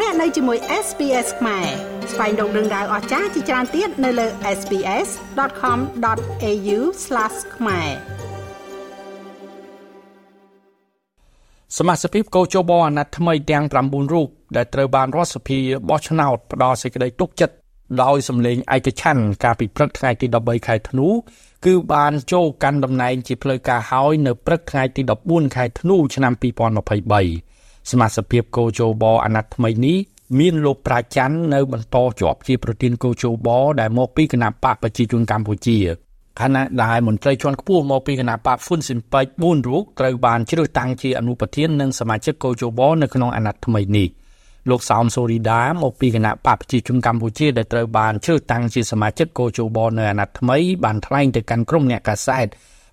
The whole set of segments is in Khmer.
លោកអ្នកនៅជាមួយ SPS ខ្មែរស្វែងរកដឹងដៅអស្ចារ្យជាច្រើនទៀតនៅលើ SPS.com.au/ ខ្មែរសមាជិកកោជបអាណត្តិថ្មីទាំង9រូបដែលត្រូវបានរដ្ឋសភាបោះឆ្នោតផ្ដល់សេចក្តីទុកចិត្តដោយសម្លេងឯកច្ឆ័ន្ទកាលពីព្រឹកថ្ងៃទី13ខែធ្នូគឺបានចូលកាន់តំណែងជាផ្លូវការហើយនៅព្រឹកថ្ងៃទី14ខែធ្នូឆ្នាំ2023 សមាជិកភាពកោជបអាណត្តិថ្មីនេះមានលោកប្រាច័ន្ទនៅបន្តជាប់ជាប្រធានកោជបដែលមកពីគណៈបកប្រជាជនកម្ពុជាខណៈដែលមន្ត្រីជាន់ខ្ពស់មកពីគណៈបកហ្វុនស៊ីមប៉ិច4រូបត្រូវបានជ្រើសតាំងជាអនុប្រធាននិងសមាជិកកោជបនៅក្នុងអាណត្តិថ្មីនេះលោកសោមសូរីដាមកពីគណៈបកប្រជាជនកម្ពុជាដែលត្រូវបានជ្រើសតាំងជាសមាជិកកោជបនៅអាណត្តិថ្មីបានថ្លែងទៅកាន់ក្រុមអ្នកកាសែត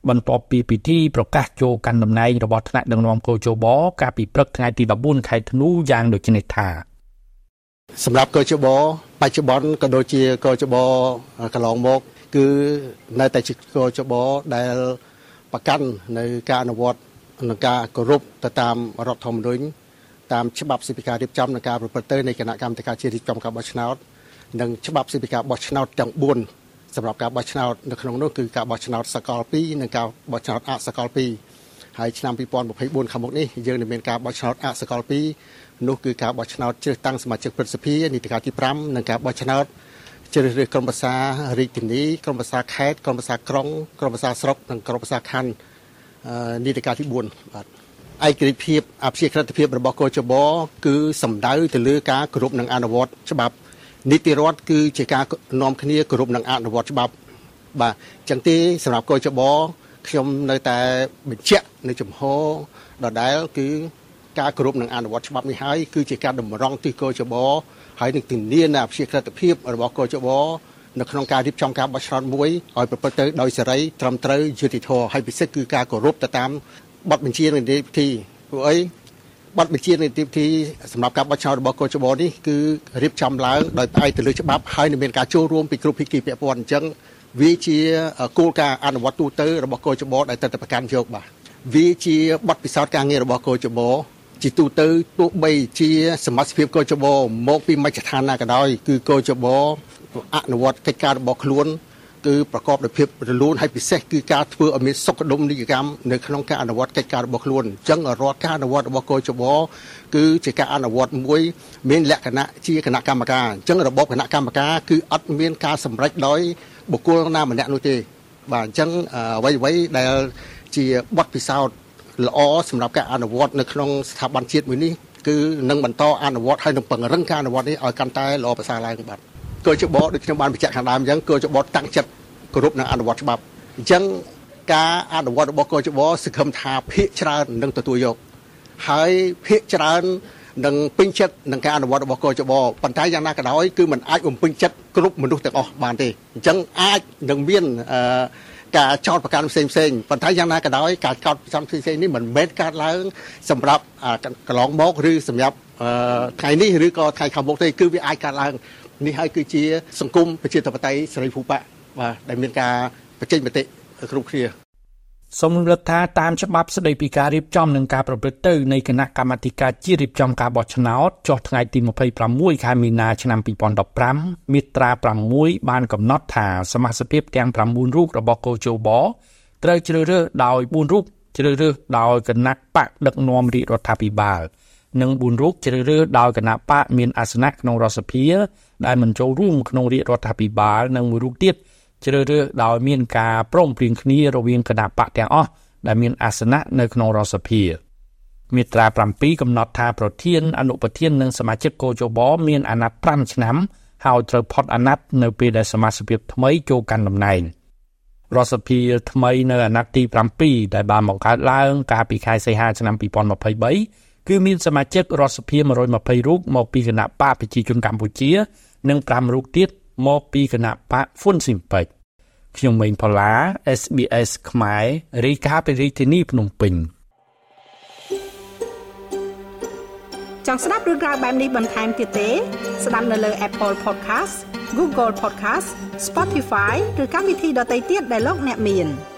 បន្ទាប់ពីពិធីប្រកាសចូលកាន់តំណែងរបស់ថ្នាក់ដឹកនាំកោជបកាលពីព្រឹកថ្ងៃទី14ខែធ្នូយ៉ាងដូចនេះថាសម្រាប់កោជបបច្ចុប្បន្នក៏ដូចជាកោជបកន្លងមក គឺនៅតែជាកោជបដែលប្រកាន់នៅការអនុវត្តនឹងការគោរពទៅតាមរដ្ឋធម្មនុញ្ញតាមច្បាប់សិទ្ធិការរៀបចំនិងការប្រព្រឹត្តទៅនៃគណៈកម្មាធិការជាតិរៀបចំការបោះឆ្នោតនិងច្បាប់សិទ្ធិការបោះឆ្នោតទាំង4 សម្រាប់ការបោះឆ្នោតនៅក្នុងនោះគឺការបោះឆ្នោតសកល2និងការបោះឆ្នោតអសកល2ហើយឆ្នាំ2024ខាងមុខនេះយើងនឹងមានការបោះឆ្នោតអសកល2នោះគឺការបោះឆ្នោតជ្រើសតាំងសមាជិកព្រឹទ្ធសភានីតិកាលទី5និងការបោះឆ្នោតជ្រើសរើសក្រុមប្រឹក្សារាជធានីក្រុមប្រឹក្សាខេត្តក្រុមប្រឹក្សាក្រុងក្រុមប្រឹក្សាស្រុកនិងក្រុមប្រឹក្សាខណ្ឌនីតិកាលទី4បាទឯករាជ្យភាពអភិជាក្រិតភាពរបស់កោជបគឺសំដៅទៅលើការគោរពនិងអនុវត្តច្បាប់ នីតិរដ្ឋគឺជាការនាំគ្នាគោរពនិងអនុវត្តច្បាប់ បាទអញ្ចឹងទេសម្រាប់កោចបខ្ញុំនៅតែបញ្ជាក់នៅចំហដដែលគឺការគោរពនិងអនុវត្តច្បាប់នេះហើយគឺជាការតម្រង់ទិសកោចបហើយនឹងធានានៅអភិជាក្រិតភាពរបស់កោចបនៅក្នុងការរៀបចំការបោះឆ្នោតមួយឲ្យប្រព្រឹត្តទៅដោយសេរីត្រឹមត្រូវយុត្តិធម៌ហើយពិសេសគឺការគោរពទៅតាមបទបញ្ជានៃនីតិវិធីព្រោះអី បទបញ្ជានៃទីទីសម្រាប់ការបោះឆ្នោតរបស់កោជបនេះគឺរៀបចំឡើងដោយផ្អែកទៅលើច្បាប់ហើយនឹងមានការចូលរួមពីគ្រប់ភាគីពាក់ព័ន្ធអញ្ចឹងវាជាគោលការណ៍អនុវត្តទូទៅរបស់កោជបដែលត្រូវតែប្រកាន់យកបាទវាជាបទពិសោធន៍ការងាររបស់កោជបជាទូទៅទោះបីជា សមាជិកភាពកោជបមកពីមជ្ឈដ្ឋានណាក៏ដោយគឺកោជបអនុវត្តកិច្ចការរបស់ខ្លួន គឺប្រកបដោយភាពរលូនហើយពិសេសគឺការធ្វើឲ្យមានសុខដុមនីយកម្មនៅក្នុងការអនុវត្តកិច្ចការរបស់ខ្លួនអញ្ចឹងរាល់ការអនុវត្តរបស់កោជបគឺជាការអនុវត្តមួយមានលក្ខណៈជាគណៈកម្មការអញ្ចឹងរបបគណៈកម្មការគឺអត់មានការសម្រេចដោយបុគ្គលណាម្នាក់នោះទេបាទអញ្ចឹងអ្វីអ្វីដែលជាបទពិសោធន៍ល្អសម្រាប់ការអនុវត្តនៅក្នុងស្ថាប័នជាតិមួយនេះគឺនឹងបន្តអនុវត្តហើយនឹងពង្រឹងការអនុវត្តនេះឲ្យកាន់តែល្អប្រសើរឡើងបាទ កោជបដូចខ្ញុំបានបញ្ជាក់ខាងដើមអញ្ចឹងកោជបតាំងចិត្តគោរពនិងអនុវត្តច្បាប់អញ្ចឹងការអនុវត្តរបស់កោជបសង្ឃឹមថាភាកច្រើននឹងទទួលយក ហើយភាកច្រើននឹងពេញចិត្តនឹងការអនុវត្តរបស់កោជបប៉ុន្តែយ៉ាងណាក៏ដោយគឺมันអាចបំពេញចិត្តគ្រប់មនុស្សទាំងអស់បានទេអញ្ចឹងអាចនឹងមានអឺការចោតប្រកាន់ផ្សេងផ្សេងប៉ុន្តែយ៉ាងណាក៏ដោយការចោតប្រកាន់ផ្សេងផ្សេងនេះមិនមែនកើតឡើង សម្រាប់កន្លងមកឬសម្រាប់ថ្ងៃនេះឬក៏ថ្ងៃខាងមុខទេគឺវាអាចកើតឡើង នេះហើយគឺជាសង្គមប្រជាធិបតេយ្យសេរីភូប៉ាបាទដែលមានការបញ្ចេញមតិគ្រប់គ្នាសូមរំលឹកថាតាមច្បាប់ស្តីពីការរៀបចំនិងការប្រព្រឹត្តទៅនៃគណៈកម្មាធិការជាតិរៀបចំការបោះឆ្នោតចុះថ្ងៃទី26ខែមីនាឆ្នាំ2015មាត្រា6បានកំណត់ថាសមាជិកទាំង9រូបរបស់កោជបត្រូវជ្រើសរើសដោយ4រូបជ្រើសរើសដោយគណៈបកដឹកនាំរាជរដ្ឋាភិបាល និង4រូបជ្រើសរើសដោយគណៈបកមានអាសនៈក្នុងរដ្ឋសភា ដែលមិនចូលរួមក្នុងរាជរដ្ឋាភិបាលនិងមួយរូបទៀតជ្រើសរើសដោយមានការព្រមព្រៀងគ្នារវាងគណៈបកទាំងអស់ដែលមានអាសនៈនៅក្នុងរដ្ឋសភាមាត្រា7កំណត់ថាប្រធានអនុប្រធាននិងសមាជិកកោជបមានអាណត្តិ5ឆ្នាំហើយត្រូវផុតអាណត្តិនៅពេលដែលសមាជិកថ្មីចូលកាន់តំណែងរដ្ឋសភាថ្មីនៅអាណត្តិទី7ដែលបានបង្កើតឡើងកាលពីខែសីហាឆ្នាំ2023 គឺមានសមាជិករដ្ឋសភា120រូបមកពីគណៈបកប្រជាជនកម្ពុជា និង5រូបទៀតមកពីគណៈបកហ្វុនស៊ីមពេចខ្ញុំម៉េងផល្លា SBS ខ្មែររាយការណ៍ពីរាជធានីភ្នំពេញចង់ស្ដាប់រឿងក្រៅបែបនេះបន្ថែមទៀតទេ ស្ដាប់នៅលើ Apple Podcast Google Podcast Spotify ឬកម្មវិធីដទៃទៀតដែលលោកអ្នកមាន។